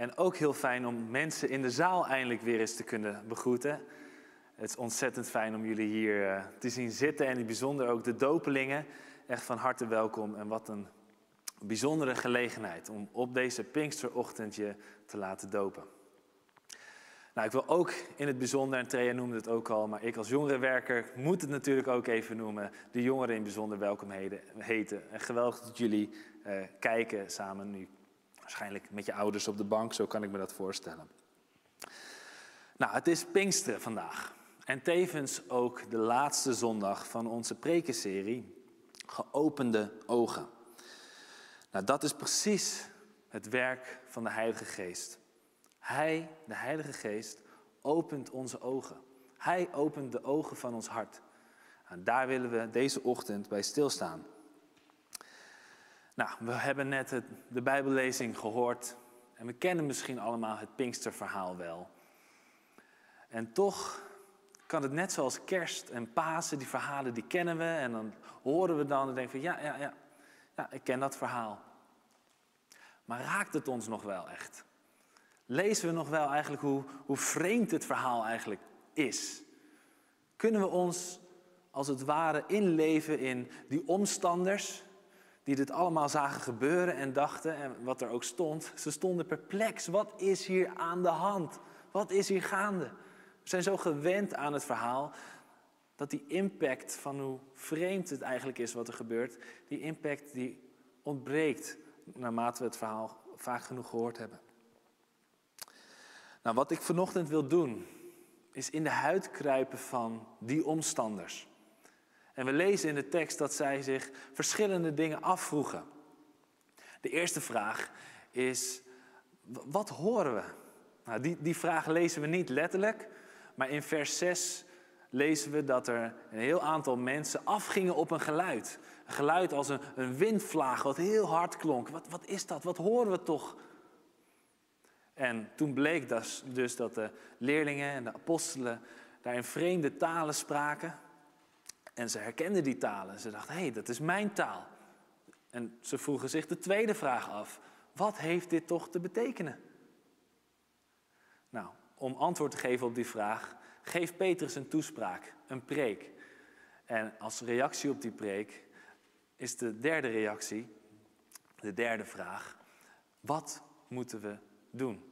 En ook heel fijn om mensen in de zaal eindelijk weer eens te kunnen begroeten. Het is ontzettend fijn om jullie hier eh, te zien zitten en in bijzonder ook de dopelingen. Echt van harte welkom en wat een bijzondere gelegenheid om op deze Pinksterochtend je te laten dopen. Nou, ik wil ook in het bijzonder, en Trea noemde het ook al, maar ik als jongerenwerker moet het natuurlijk ook even noemen, de jongeren in bijzonder welkom heten. En geweldig dat jullie uh, kijken samen nu Waarschijnlijk met je ouders op de bank, zo kan ik me dat voorstellen. Nou, het is Pinksteren vandaag. En tevens ook de laatste zondag van onze prekenserie, Geopende Ogen. Nou, dat is precies het werk van de Heilige Geest. Hij, de Heilige Geest, opent onze ogen. Hij opent de ogen van ons hart. En daar willen we deze ochtend bij stilstaan. Nou, we hebben net het, de Bijbellezing gehoord en we kennen misschien allemaal het Pinksterverhaal wel. En toch kan het net zoals kerst en Pasen, die verhalen die kennen we en dan horen we dan en denken van ja, ja, ja, ja, ik ken dat verhaal. Maar raakt het ons nog wel echt? Lezen we nog wel eigenlijk hoe, hoe vreemd het verhaal eigenlijk is? Kunnen we ons als het ware inleven in die omstanders die dit allemaal zagen gebeuren en dachten, en wat er ook stond, ze stonden perplex. Wat is hier aan de hand? Wat is hier gaande? We zijn zo gewend aan het verhaal dat die impact van hoe vreemd het eigenlijk is wat er gebeurt, die impact die ontbreekt naarmate we het verhaal vaak genoeg gehoord hebben. Nou, wat ik vanochtend wil doen, is in de huid kruipen van die omstanders. En we lezen in de tekst dat zij zich verschillende dingen afvroegen. De eerste vraag is, wat horen we? Nou, die, die vraag lezen we niet letterlijk, maar in vers 6 lezen we dat er een heel aantal mensen afgingen op een geluid. Een geluid als een, windvlaag, wat heel hard klonk. Wat, wat is dat? Wat horen we toch? En toen bleek dus, dus dat de leerlingen en de apostelen daar in vreemde talen spraken. En ze herkenden die talen. Ze dachten, hé, hey, dat is mijn taal. En ze vroegen zich de tweede vraag af. Wat heeft dit toch te betekenen? Nou, om antwoord te geven op die vraag, geeft Petrus een toespraak, een preek. En als reactie op die preek is de derde reactie, de derde vraag, wat moeten we doen?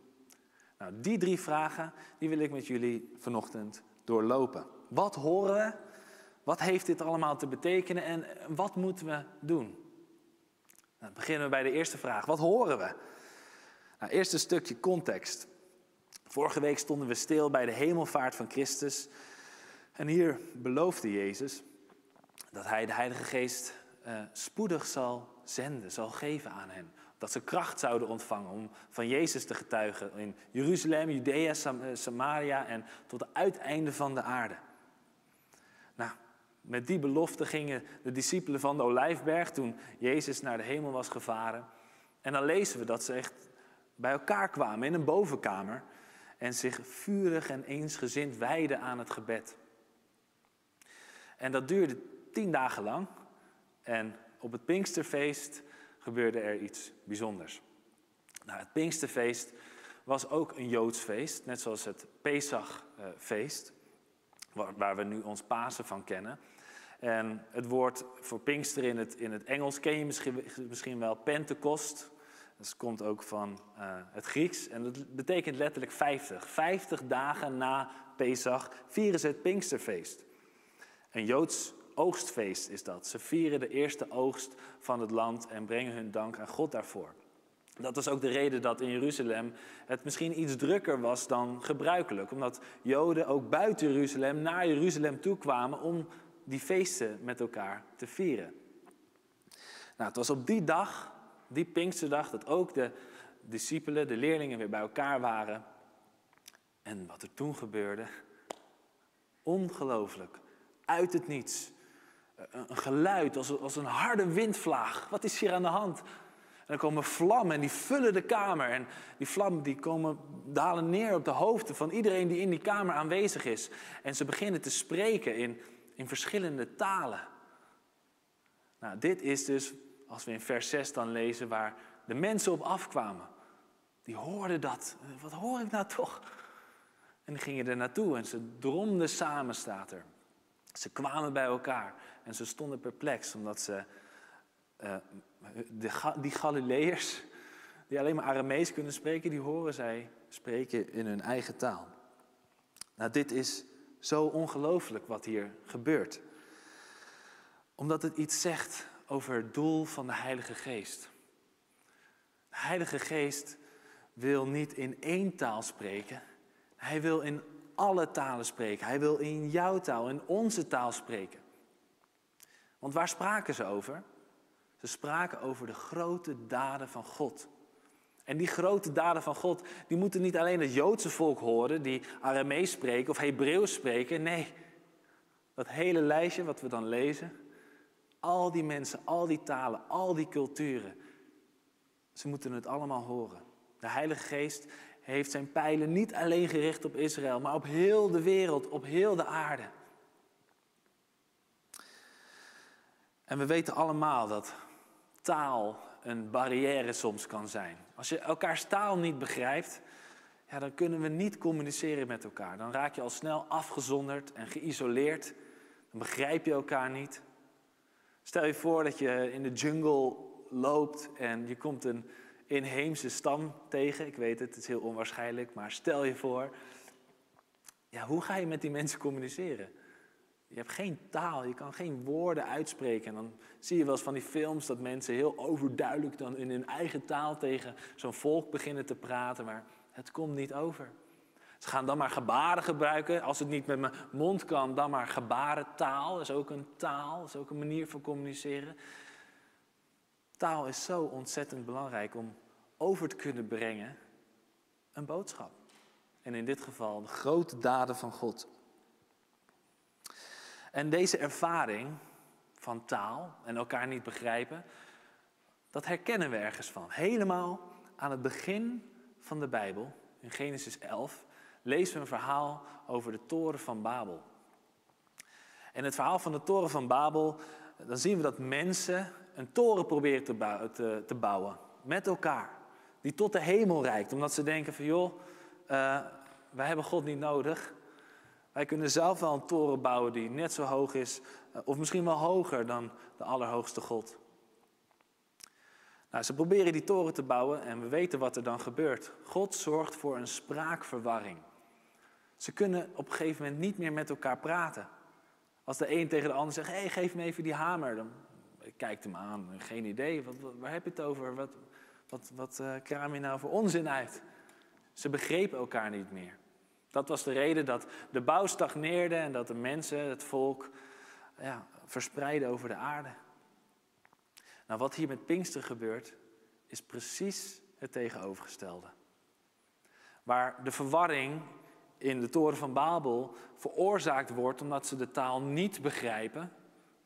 Nou, die drie vragen, die wil ik met jullie vanochtend doorlopen. Wat horen we? Wat heeft dit allemaal te betekenen en wat moeten we doen? Nou, dan beginnen we bij de eerste vraag. Wat horen we? Nou, eerst een stukje context. Vorige week stonden we stil bij de hemelvaart van Christus. En hier beloofde Jezus dat hij de Heilige Geest uh, spoedig zal zenden, zal geven aan hen. Dat ze kracht zouden ontvangen om van Jezus te getuigen in Jeruzalem, Judea, eh, Samaria en tot het uiteinde van de aarde. Met die belofte gingen de discipelen van de Olijfberg toen Jezus naar de hemel was gevaren. En dan lezen we dat ze echt bij elkaar kwamen in een bovenkamer en zich vurig en eensgezind wijden aan het gebed. En dat duurde tien dagen lang. En op het Pinksterfeest gebeurde er iets bijzonders. Nou, het Pinksterfeest was ook een Joods feest, net zoals het Pesachfeest, waar we nu ons Pasen van kennen. En het woord voor Pinkster in het, in het Engels ken je misschien, misschien wel, Pentecost. Dat komt ook van uh, het Grieks en dat betekent letterlijk 50. 50 dagen na Pesach vieren ze het Pinksterfeest. Een Joods oogstfeest is dat. Ze vieren de eerste oogst van het land en brengen hun dank aan God daarvoor. Dat was ook de reden dat in Jeruzalem het misschien iets drukker was dan gebruikelijk. Omdat Joden ook buiten Jeruzalem naar Jeruzalem toe kwamen om die feesten met elkaar te vieren. Nou, het was op die dag, die Pinksterdag, dat ook de discipelen, de leerlingen weer bij elkaar waren. En wat er toen gebeurde, ongelooflijk, uit het niets. Een geluid als, als een harde windvlaag. Wat is hier aan de hand? En er komen vlammen en die vullen de kamer. En die vlammen die komen, dalen neer op de hoofden van iedereen die in die kamer aanwezig is. En ze beginnen te spreken in, in verschillende talen. Nou, dit is dus, als we in vers 6 dan lezen, waar de mensen op afkwamen. Die hoorden dat. Wat hoor ik nou toch? En die gingen er naartoe en ze dromden samen, staat er. Ze kwamen bij elkaar en ze stonden perplex, omdat ze uh, de, die Galileërs, die alleen maar Aramees kunnen spreken, die horen zij spreken in hun eigen taal. Nou, dit is zo ongelooflijk wat hier gebeurt. Omdat het iets zegt over het doel van de Heilige Geest. De Heilige Geest wil niet in één taal spreken. Hij wil in alle talen spreken. Hij wil in jouw taal, in onze taal spreken. Want waar spraken ze over? Ze spraken over de grote daden van God. En die grote daden van God, die moeten niet alleen het Joodse volk horen, die Aramees spreken of Hebreeuws spreken. Nee, dat hele lijstje wat we dan lezen, al die mensen, al die talen, al die culturen, ze moeten het allemaal horen. De Heilige Geest heeft zijn pijlen niet alleen gericht op Israël, maar op heel de wereld, op heel de aarde. En we weten allemaal dat taal een barrière soms kan zijn. Als je elkaars taal niet begrijpt, ja, dan kunnen we niet communiceren met elkaar. Dan raak je al snel afgezonderd en geïsoleerd. Dan begrijp je elkaar niet. Stel je voor dat je in de jungle loopt en je komt een inheemse stam tegen. Ik weet het, het is heel onwaarschijnlijk, maar stel je voor. Ja, hoe ga je met die mensen communiceren? Je hebt geen taal, je kan geen woorden uitspreken. En dan zie je wel eens van die films dat mensen heel overduidelijk dan in hun eigen taal tegen zo'n volk beginnen te praten, maar het komt niet over. Ze gaan dan maar gebaren gebruiken. Als het niet met mijn mond kan, dan maar gebarentaal. Is ook een taal, is ook een manier van communiceren. Taal is zo ontzettend belangrijk om over te kunnen brengen een boodschap. En in dit geval de grote daden van God. En deze ervaring van taal en elkaar niet begrijpen, dat herkennen we ergens van. Helemaal aan het begin van de Bijbel, in Genesis 11, lezen we een verhaal over de toren van Babel. En het verhaal van de toren van Babel, dan zien we dat mensen een toren proberen te, bouwen, te, bouwen met elkaar. Die tot de hemel reikt, omdat ze denken van joh, uh, wij hebben God niet nodig. Wij kunnen zelf wel een toren bouwen die net zo hoog is, eh, of misschien wel hoger dan de Allerhoogste God. Nou, ze proberen die toren te bouwen en we weten wat er dan gebeurt. God zorgt voor een spraakverwarring. Ze kunnen op een gegeven moment niet meer met elkaar praten. Als de een tegen de ander zegt: hey, geef me even die hamer. Dan kijkt hem aan, geen idee. Wat, waar heb je het over? Wat, wat, wat uh, kraam je nou voor onzin uit? Ze begrepen elkaar niet meer. Dat was de reden dat de bouw stagneerde en dat de mensen, het volk, ja, verspreiden over de aarde. Nou, wat hier met Pinkster gebeurt, is precies het tegenovergestelde. Waar de verwarring in de toren van Babel veroorzaakt wordt omdat ze de taal niet begrijpen,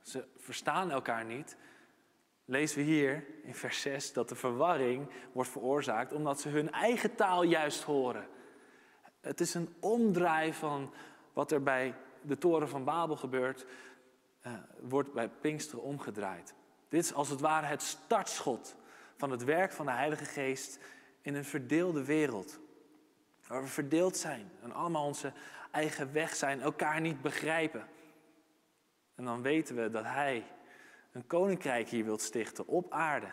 ze verstaan elkaar niet, lezen we hier in vers 6 dat de verwarring wordt veroorzaakt omdat ze hun eigen taal juist horen. Het is een omdraai van wat er bij de toren van Babel gebeurt, uh, wordt bij Pinksteren omgedraaid. Dit is als het ware het startschot van het werk van de Heilige Geest in een verdeelde wereld. Waar we verdeeld zijn en allemaal onze eigen weg zijn, elkaar niet begrijpen. En dan weten we dat Hij een koninkrijk hier wilt stichten op aarde.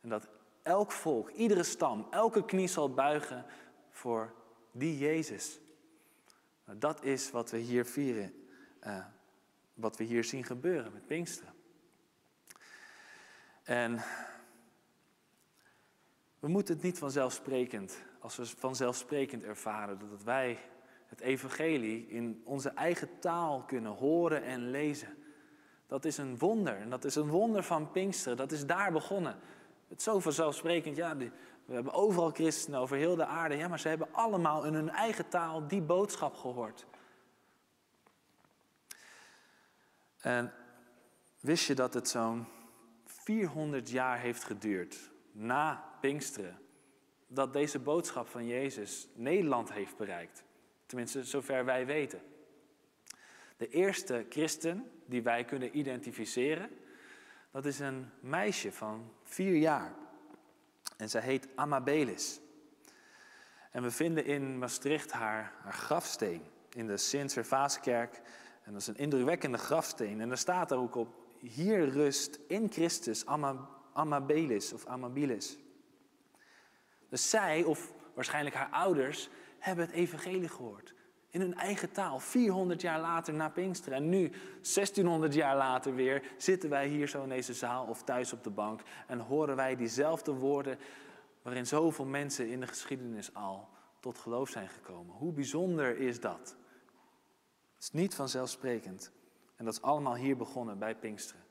En dat elk volk, iedere stam, elke knie zal buigen voor die Jezus. Nou, dat is wat we hier vieren, uh, wat we hier zien gebeuren met Pinksteren. En we moeten het niet vanzelfsprekend, als we vanzelfsprekend ervaren dat wij het evangelie in onze eigen taal kunnen horen en lezen. Dat is een wonder. En dat is een wonder van Pinksteren. Dat is daar begonnen. Het zo vanzelfsprekend. Ja, We hebben overal christenen over heel de aarde. Ja, maar ze hebben allemaal in hun eigen taal die boodschap gehoord. En wist je dat het zo'n 400 jaar heeft geduurd na Pinksteren dat deze boodschap van Jezus Nederland heeft bereikt? Tenminste, zover wij weten. De eerste christen die wij kunnen identificeren, dat is een meisje van vier jaar. En zij heet Amabelis. En we vinden in Maastricht haar, haar grafsteen in de Sint-Servaaskerk. En dat is een indrukwekkende grafsteen. En daar staat er ook op, hier rust in Christus Amabelis of Amabilis. Dus zij, of waarschijnlijk haar ouders, hebben het evangelie gehoord. In hun eigen taal, 400 jaar later na Pinksteren. En nu, 1600 jaar later weer, zitten wij hier zo in deze zaal of thuis op de bank en horen wij diezelfde woorden waarin zoveel mensen in de geschiedenis al tot geloof zijn gekomen. Hoe bijzonder is dat? Het is niet vanzelfsprekend. En dat is allemaal hier begonnen bij Pinksteren.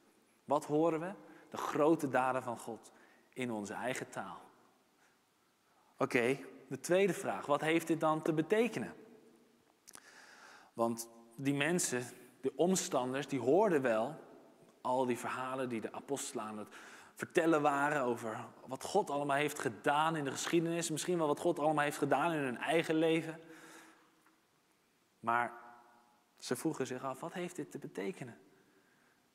Wat horen we? De grote daden van God in onze eigen taal. Oké, de tweede vraag. Wat heeft dit dan te betekenen? Want die mensen, de omstanders, die hoorden wel al die verhalen die de apostelen aan het vertellen waren over wat God allemaal heeft gedaan in de geschiedenis. Misschien wel wat God allemaal heeft gedaan in hun eigen leven. Maar ze vroegen zich af, wat heeft dit te betekenen?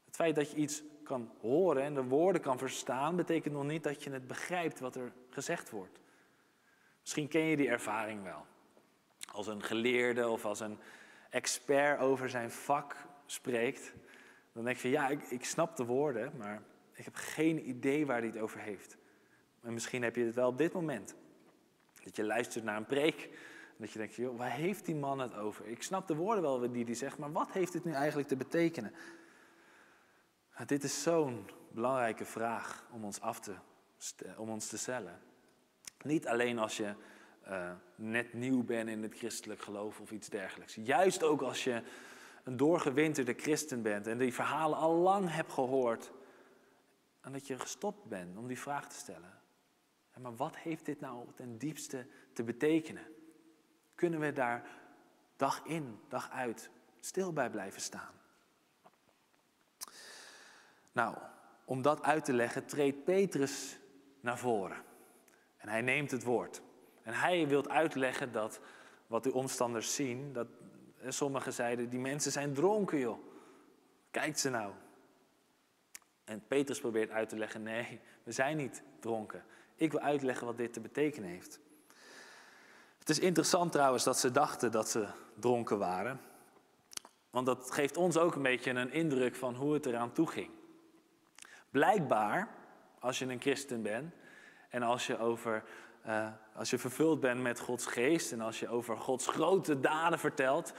Het feit dat je iets kan horen en de woorden kan verstaan, betekent nog niet dat je het begrijpt wat er gezegd wordt. Misschien ken je die ervaring wel. Als een geleerde of als een expert over zijn vak spreekt, dan denk je, ja, ik, ik snap de woorden, maar ik heb geen idee waar hij het over heeft. En misschien heb je het wel op dit moment. Dat je luistert naar een preek. En dat je denkt, joh, waar heeft die man het over? Ik snap de woorden wel die hij zegt, maar wat heeft dit nu eigenlijk te betekenen? Nou, dit is zo'n belangrijke vraag om ons, af te, om ons te stellen. Niet alleen als je uh, net nieuw bent in het christelijk geloof of iets dergelijks. Juist ook als je een doorgewinterde christen bent en die verhalen al lang hebt gehoord. En dat je gestopt bent om die vraag te stellen. maar wat heeft dit nou ten diepste te betekenen? Kunnen we daar dag in, dag uit stil bij blijven staan? Nou, om dat uit te leggen treedt Petrus naar voren. En hij neemt het woord. En hij wil uitleggen dat wat de omstanders zien, dat sommigen zeiden, die mensen zijn dronken joh. Kijk ze nou. En Petrus probeert uit te leggen, nee, we zijn niet dronken. Ik wil uitleggen wat dit te betekenen heeft. Het is interessant trouwens dat ze dachten dat ze dronken waren. Want dat geeft ons ook een beetje een indruk van hoe het eraan toe ging. Blijkbaar, als je een christen bent en als je over uh, als je vervuld bent met Gods geest en als je over Gods grote daden vertelt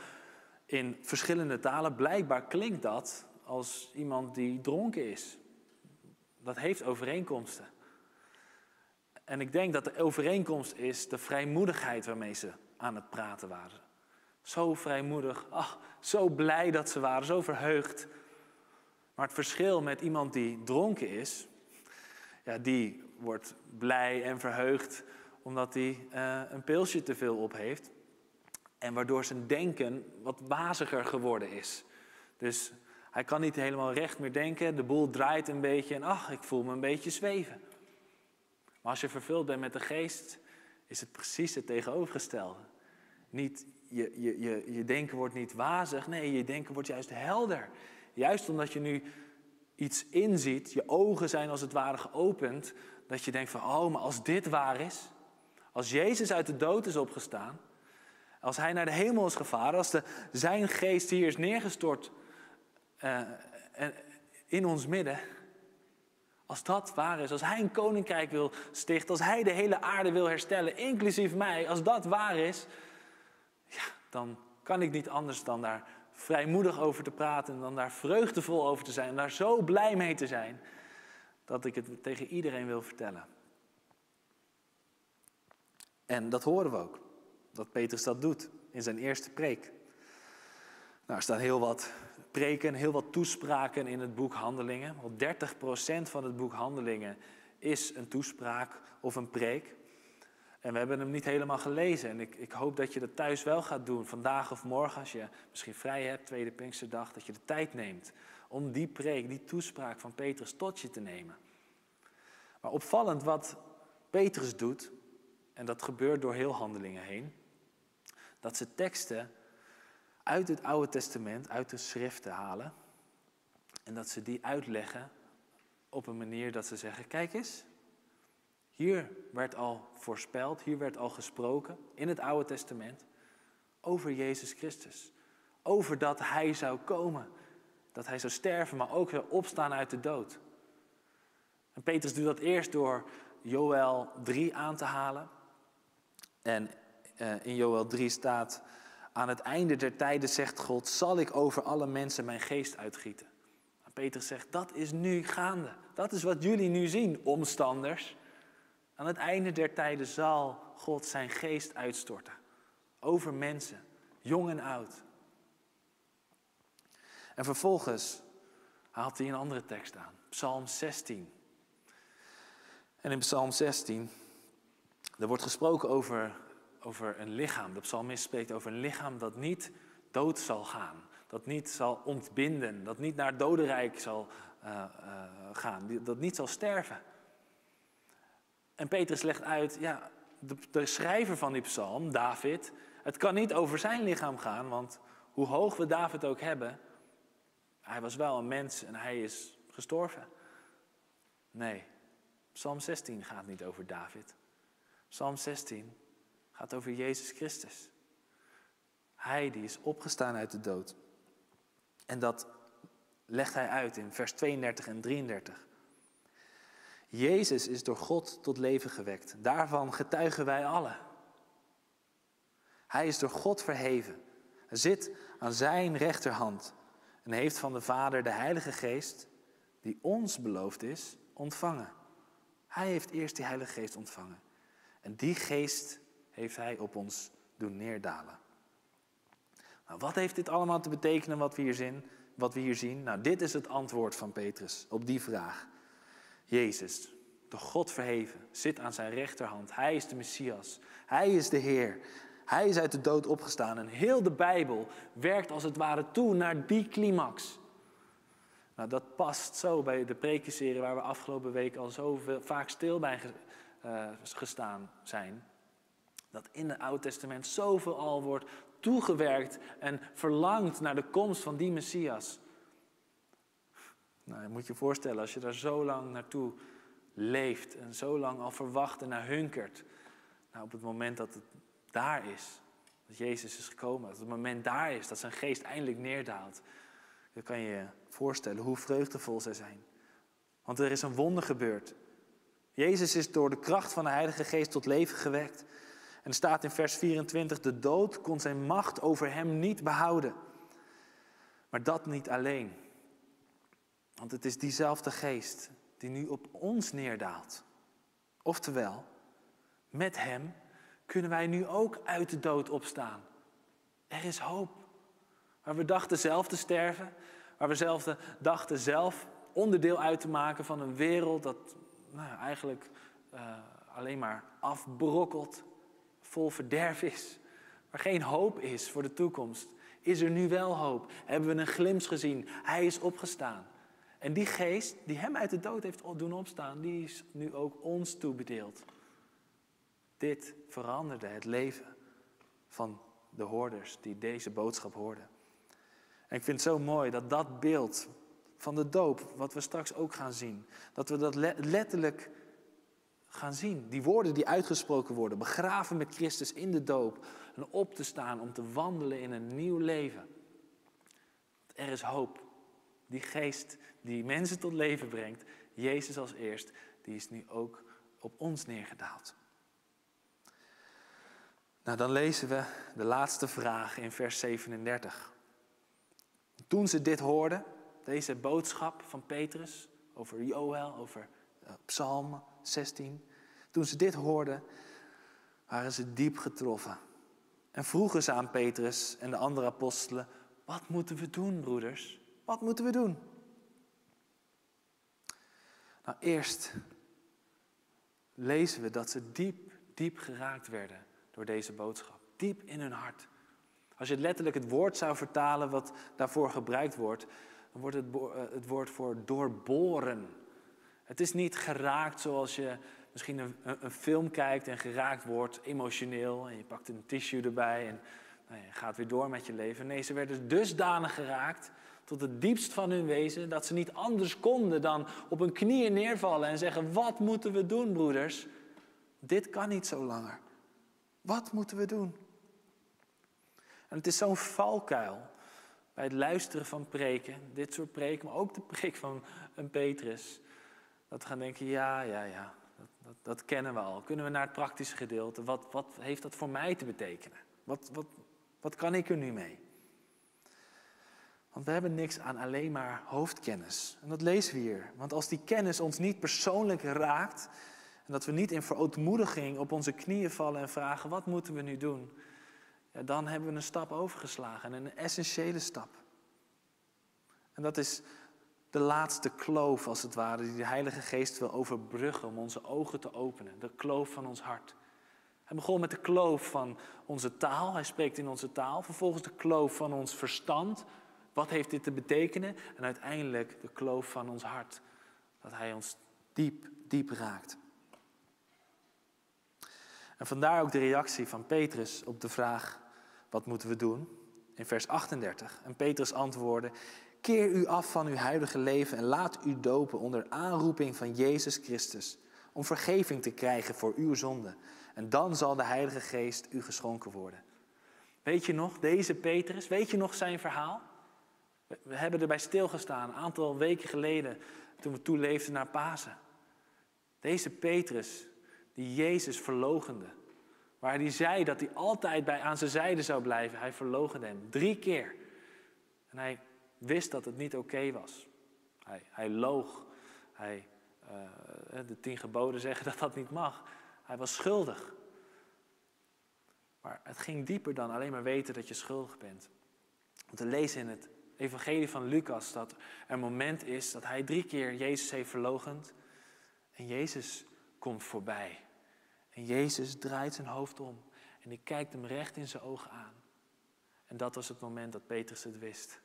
in verschillende talen, blijkbaar klinkt dat als iemand die dronken is. Dat heeft overeenkomsten. En ik denk dat de overeenkomst is de vrijmoedigheid waarmee ze aan het praten waren. Zo vrijmoedig, ach, zo blij dat ze waren, zo verheugd. Maar het verschil met iemand die dronken is, ja, die wordt blij en verheugd omdat hij uh, een pilsje te veel op heeft. En waardoor zijn denken wat waziger geworden is. Dus hij kan niet helemaal recht meer denken. De boel draait een beetje en ach, ik voel me een beetje zweven. Maar als je vervuld bent met de geest, is het precies het tegenovergestelde. Niet, je, je, je, je denken wordt niet wazig, nee, je denken wordt juist helder. Juist omdat je nu iets inziet, je ogen zijn als het ware geopend, dat je denkt van, oh, maar als dit waar is, als Jezus uit de dood is opgestaan, als hij naar de hemel is gevaren, als de, zijn geest hier is neergestort uh, in ons midden, als dat waar is, als hij een koninkrijk wil stichten, als hij de hele aarde wil herstellen, inclusief mij, als dat waar is, ja, dan kan ik niet anders dan daar vrijmoedig over te praten en dan daar vreugdevol over te zijn en daar zo blij mee te zijn, dat ik het tegen iedereen wil vertellen. En dat horen we ook, dat Petrus dat doet in zijn eerste preek. Nou, er staan heel wat preken, heel wat toespraken in het boek Handelingen. Want 30% van het boek Handelingen is een toespraak of een preek. En we hebben hem niet helemaal gelezen. En ik, ik hoop dat je dat thuis wel gaat doen, vandaag of morgen, als je misschien vrij hebt, tweede Pinksterdag, dat je de tijd neemt om die preek, die toespraak van Petrus tot je te nemen. Maar opvallend wat Petrus doet, en dat gebeurt door heel handelingen heen, dat ze teksten uit het Oude Testament, uit de schriften halen, en dat ze die uitleggen op een manier dat ze zeggen, kijk eens, hier werd al voorspeld, hier werd al gesproken in het Oude Testament over Jezus Christus. Over dat Hij zou komen, dat Hij zou sterven, maar ook weer opstaan uit de dood. En Petrus doet dat eerst door Joel 3 aan te halen. En uh, in Joel 3 staat, aan het einde der tijden zegt God, zal ik over alle mensen mijn geest uitgieten. En Petrus zegt, dat is nu gaande. Dat is wat jullie nu zien, omstanders. Aan het einde der tijden zal God zijn geest uitstorten. Over mensen, jong en oud. En vervolgens haalt hij een andere tekst aan. Psalm 16. En in Psalm 16, er wordt gesproken over, over een lichaam. De psalmist spreekt over een lichaam dat niet dood zal gaan. Dat niet zal ontbinden. Dat niet naar dodenrijk zal uh, uh, gaan. Dat niet zal sterven. En Petrus legt uit, ja, de, de, schrijver van die psalm, David, het kan niet over zijn lichaam gaan, want hoe hoog we David ook hebben, hij was wel een mens en hij is gestorven. Nee, Psalm 16 gaat niet over David. Psalm 16 gaat over Jezus Christus. Hij die is opgestaan uit de dood. En dat legt hij uit in vers 32 en 33. Jezus is door God tot leven gewekt. Daarvan getuigen wij allen. Hij is door God verheven. Hij zit aan zijn rechterhand en heeft van de Vader de Heilige Geest, die ons beloofd is, ontvangen. Hij heeft eerst die Heilige Geest ontvangen. En die geest heeft hij op ons doen neerdalen. Nou, wat heeft dit allemaal te betekenen wat we hier zien? Wat we hier zien? Nou, dit is het antwoord van Petrus op die vraag. Jezus, de God verheven, zit aan zijn rechterhand. Hij is de Messias. Hij is de Heer. Hij is uit de dood opgestaan. En heel de Bijbel werkt als het ware toe naar die climax. Nou, dat past zo bij de prekenserie waar we afgelopen week al zo vaak stil bij uh, gestaan zijn. Dat in het Oude Testament zoveel al wordt toegewerkt en verlangt naar de komst van die Messias. Nou, je moet je voorstellen, als je daar zo lang naartoe leeft en zo lang al verwacht en naar hunkert. Nou, op het moment dat het daar is, dat Jezus is gekomen, dat het moment daar is, dat zijn geest eindelijk neerdaalt, dan kan je je voorstellen hoe vreugdevol zij zijn. Want er is een wonder gebeurd. Jezus is door de kracht van de Heilige Geest tot leven gewekt. En staat in vers 24, de dood kon zijn macht over hem niet behouden. Maar dat niet alleen. Want het is diezelfde geest die nu op ons neerdaalt. Oftewel, met hem kunnen wij nu ook uit de dood opstaan. Er is hoop. Waar we dachten zelf te sterven, waar we zelf dachten zelf onderdeel uit te maken van een wereld dat nou, eigenlijk uh, alleen maar afbrokkelt, vol verderf is, waar geen hoop is voor de toekomst, is er nu wel hoop. Hebben we een glimp gezien? Hij is opgestaan. En die geest die hem uit de dood heeft doen opstaan, die is nu ook ons toebedeeld. Dit veranderde het leven van de hoorders die deze boodschap hoorden. En ik vind het zo mooi dat dat beeld van de doop, wat we straks ook gaan zien, dat we dat letterlijk gaan zien. Die woorden die uitgesproken worden, begraven met Christus in de doop en op te staan om te wandelen in een nieuw leven. Er is hoop. Die geest die mensen tot leven brengt, Jezus als eerst, die is nu ook op ons neergedaald. Nou, dan lezen we de laatste vraag in vers 37. Toen ze dit hoorden, deze boodschap van Petrus over Joël, over uh, Psalm 16, toen ze dit hoorden, waren ze diep getroffen. En vroegen ze aan Petrus en de andere apostelen: Wat moeten we doen, broeders? Wat moeten we doen? Nou, eerst lezen we dat ze diep, diep geraakt werden door deze boodschap. Diep in hun hart. Als je letterlijk het woord zou vertalen wat daarvoor gebruikt wordt, dan wordt het, eh, het woord voor doorboren. Het is niet geraakt zoals je misschien een, een, film kijkt en geraakt wordt, emotioneel, en je pakt een tissue erbij en nou, je gaat weer door met je leven. Nee, ze werden dusdanig geraakt tot het diepst van hun wezen, dat ze niet anders konden dan op hun knieën neervallen en zeggen, wat moeten we doen, broeders? Dit kan niet zo langer. Wat moeten we doen? En het is zo'n valkuil bij het luisteren van preken, dit soort preken, maar ook de preek van een Petrus, dat we gaan denken, ja, ja, ja, dat, dat, dat, kennen we al. Kunnen we naar het praktische gedeelte, wat, wat heeft dat voor mij te betekenen? Wat, wat, wat kan ik er nu mee? Want we hebben niks aan alleen maar hoofdkennis. En dat lezen we hier. Want als die kennis ons niet persoonlijk raakt, en dat we niet in verootmoediging op onze knieën vallen en vragen: wat moeten we nu doen? Ja, dan hebben we een stap overgeslagen, en een essentiële stap. En dat is de laatste kloof, als het ware, die de Heilige Geest wil overbruggen om onze ogen te openen. De kloof van ons hart. Hij begon met de kloof van onze taal, hij spreekt in onze taal. Vervolgens de kloof van ons verstand. Wat heeft dit te betekenen? En uiteindelijk de kloof van ons hart. Dat hij ons diep, diep raakt. En vandaar ook de reactie van Petrus op de vraag: wat moeten we doen? In vers 38. En Petrus antwoordde: Keer u af van uw huidige leven en laat u dopen onder aanroeping van Jezus Christus, om vergeving te krijgen voor uw zonde. En dan zal de Heilige Geest u geschonken worden. Weet je nog, deze Petrus, weet je nog zijn verhaal? We hebben erbij stilgestaan, een aantal weken geleden, toen we toeleefden naar Pasen. Deze Petrus, die Jezus verlogende. Waar hij zei dat hij altijd bij aan zijn zijde zou blijven. Hij verlogende hem drie keer. En hij wist dat het niet oké was. Hij, hij loog. Hij, uh, de tien geboden zeggen dat dat niet mag. Hij was schuldig. Maar het ging dieper dan alleen maar weten dat je schuldig bent. Want we lezen in het evangelie van Lucas dat er een moment is dat hij drie keer Jezus heeft verlogend. En Jezus komt voorbij. En Jezus draait zijn hoofd om. En die kijkt hem recht in zijn ogen aan. En dat was het moment dat Petrus het wist.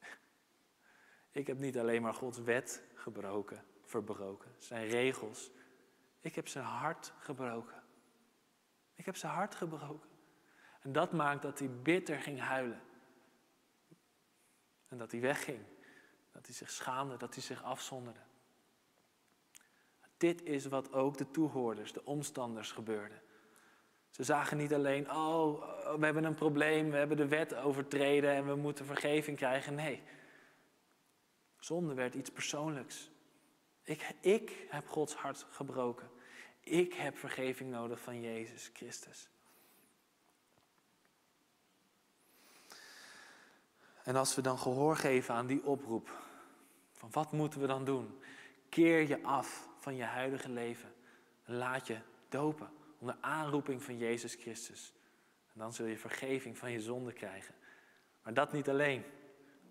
Ik heb niet alleen maar Gods wet gebroken, verbroken, zijn regels. Ik heb zijn hart gebroken. Ik heb zijn hart gebroken. En dat maakt dat hij bitter ging huilen. En dat hij wegging. Dat hij zich schaamde, dat hij zich afzonderde. Dit is wat ook de toehoorders, de omstanders gebeurde. Ze zagen niet alleen, oh, we hebben een probleem, we hebben de wet overtreden en we moeten vergeving krijgen. Nee, zonde werd iets persoonlijks. Ik, ik heb Gods hart gebroken. Ik heb vergeving nodig van Jezus Christus. En als we dan gehoor geven aan die oproep, van wat moeten we dan doen? Keer je af van je huidige leven en laat je dopen onder aanroeping van Jezus Christus. En dan zul je vergeving van je zonde krijgen. Maar dat niet alleen,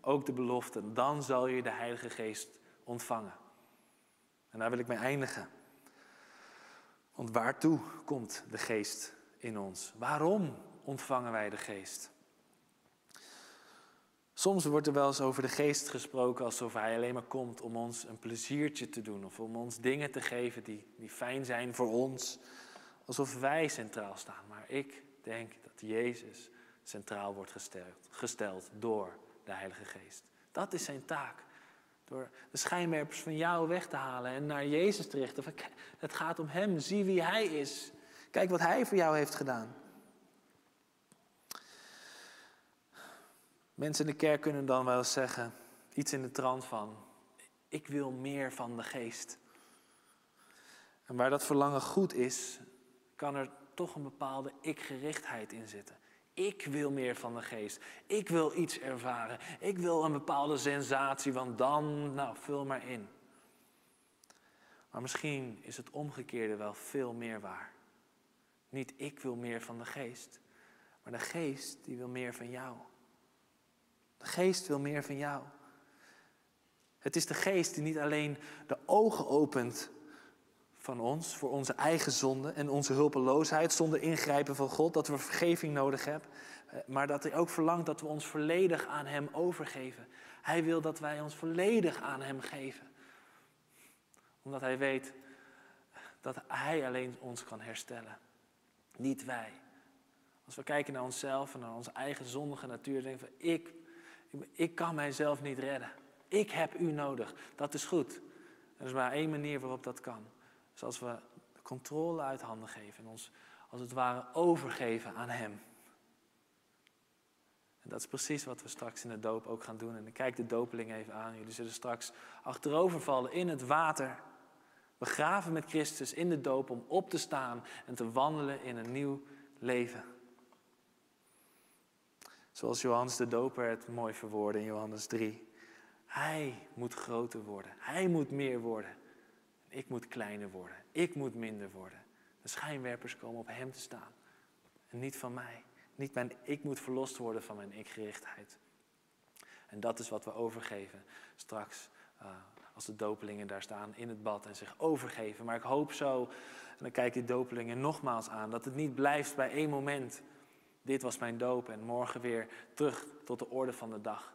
ook de belofte, dan zal je de Heilige Geest ontvangen. En daar wil ik mee eindigen. Want waartoe komt de Geest in ons? Waarom ontvangen wij de Geest? Soms wordt er wel eens over de geest gesproken alsof hij alleen maar komt om ons een pleziertje te doen of om ons dingen te geven die, die fijn zijn voor ons. Alsof wij centraal staan. Maar ik denk dat Jezus centraal wordt gesteld, gesteld door de Heilige Geest. Dat is zijn taak. Door de schijnwerpers van jou weg te halen en naar Jezus te richten. Het gaat om Hem. Zie wie Hij is. Kijk wat Hij voor jou heeft gedaan. Mensen in de kerk kunnen dan wel eens zeggen, iets in de trant van, ik wil meer van de geest. En waar dat verlangen goed is, kan er toch een bepaalde ik-gerichtheid in zitten. Ik wil meer van de geest. Ik wil iets ervaren. Ik wil een bepaalde sensatie, want dan, nou, vul maar in. Maar misschien is het omgekeerde wel veel meer waar. Niet ik wil meer van de geest, maar de geest die wil meer van jou. De geest wil meer van jou. Het is de geest die niet alleen de ogen opent van ons voor onze eigen zonde en onze hulpeloosheid zonder ingrijpen van God, dat we vergeving nodig hebben, eh, maar dat hij ook verlangt dat we ons volledig aan Hem overgeven. Hij wil dat wij ons volledig aan Hem geven, omdat Hij weet dat Hij alleen ons kan herstellen, niet wij. Als we kijken naar onszelf en naar onze eigen zondige natuur, denken we, ik, ik kan mijzelf niet redden. Ik heb u nodig. Dat is goed. Er is maar één manier waarop dat kan. Dus als we de controle uit handen geven en ons als het ware overgeven aan Hem. En dat is precies wat we straks in de doop ook gaan doen. En ik kijk de dopeling even aan. Jullie zullen straks achterovervallen in het water. Begraven met Christus in de doop om op te staan en te wandelen in een nieuw leven. Zoals Johannes de Doper het mooi verwoordde in Johannes 3. Hij moet groter worden. Hij moet meer worden. Ik moet kleiner worden. Ik moet minder worden. De schijnwerpers komen op hem te staan. En niet van mij. Niet mijn, ik moet verlost worden van mijn ikgerichtheid. En dat is wat we overgeven straks. Uh, als de dopelingen daar staan in het bad en zich overgeven. Maar ik hoop zo, en dan kijk ik die dopelingen nogmaals aan, dat het niet blijft bij één moment. Dit was mijn doop en morgen weer terug tot de orde van de dag.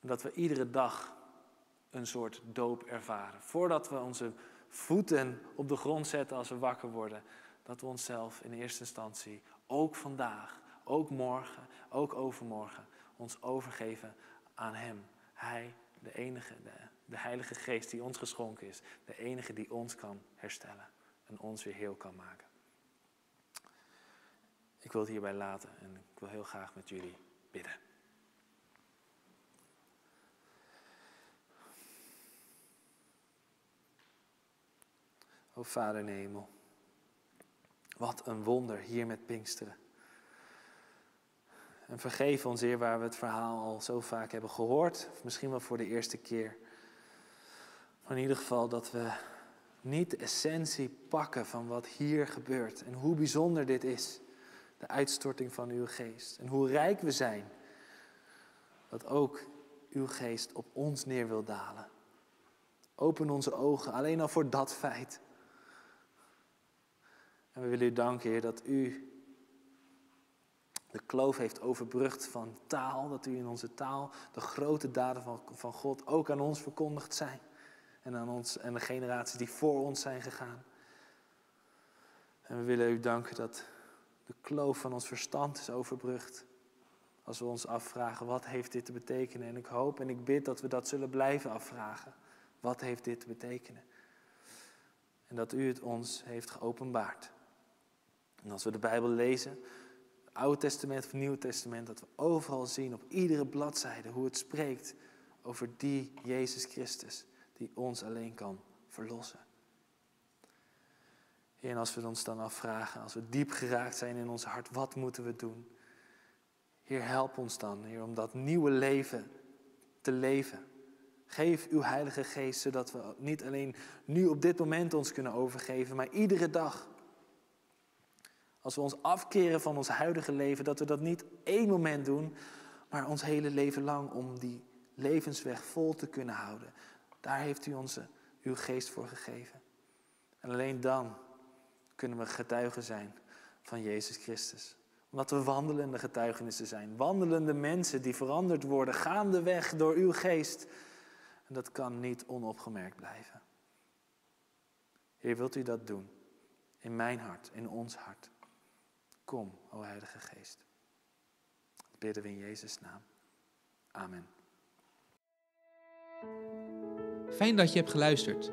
Dat we iedere dag een soort doop ervaren. Voordat we onze voeten op de grond zetten als we wakker worden. Dat we onszelf in eerste instantie, ook vandaag, ook morgen, ook overmorgen, ons overgeven aan Hem. Hij, de enige, de, de Heilige Geest die ons geschonken is. De enige die ons kan herstellen en ons weer heel kan maken. Ik wil het hierbij laten en ik wil heel graag met jullie bidden. O Vader in hemel, wat een wonder hier met Pinksteren. En vergeef ons, Heer, waar we het verhaal al zo vaak hebben gehoord, of misschien wel voor de eerste keer. Maar in ieder geval dat we niet de essentie pakken van wat hier gebeurt en hoe bijzonder dit is. De uitstorting van uw geest. En hoe rijk we zijn. Dat ook uw geest op ons neer wil dalen. Open onze ogen alleen al voor dat feit. En we willen u danken, Heer, dat u de kloof heeft overbrugd van taal. Dat u in onze taal de grote daden van, van God ook aan ons verkondigd zijn. En aan ons en de generaties die voor ons zijn gegaan. En we willen u danken dat de kloof van ons verstand is overbrugd. Als we ons afvragen, wat heeft dit te betekenen? En ik hoop en ik bid dat we dat zullen blijven afvragen. Wat heeft dit te betekenen? En dat u het ons heeft geopenbaard. En als we de Bijbel lezen, Oude Testament of het Nieuwe Testament, dat we overal zien op iedere bladzijde hoe het spreekt over die Jezus Christus die ons alleen kan verlossen. En als we ons dan afvragen, als we diep geraakt zijn in ons hart, wat moeten we doen? Heer, help ons dan, Heer, om dat nieuwe leven te leven. Geef uw Heilige Geest, zodat we niet alleen nu op dit moment ons kunnen overgeven, maar iedere dag als we ons afkeren van ons huidige leven, dat we dat niet één moment doen, maar ons hele leven lang om die levensweg vol te kunnen houden. Daar heeft u onze, uw geest voor gegeven. En alleen dan kunnen we getuigen zijn van Jezus Christus. Omdat we wandelende getuigenissen zijn. Wandelende mensen die veranderd worden gaandeweg door uw geest. En dat kan niet onopgemerkt blijven. Heer, wilt u dat doen? In mijn hart, in ons hart. Kom, o Heilige Geest. Dat bidden we in Jezus' naam. Amen. Fijn dat je hebt geluisterd.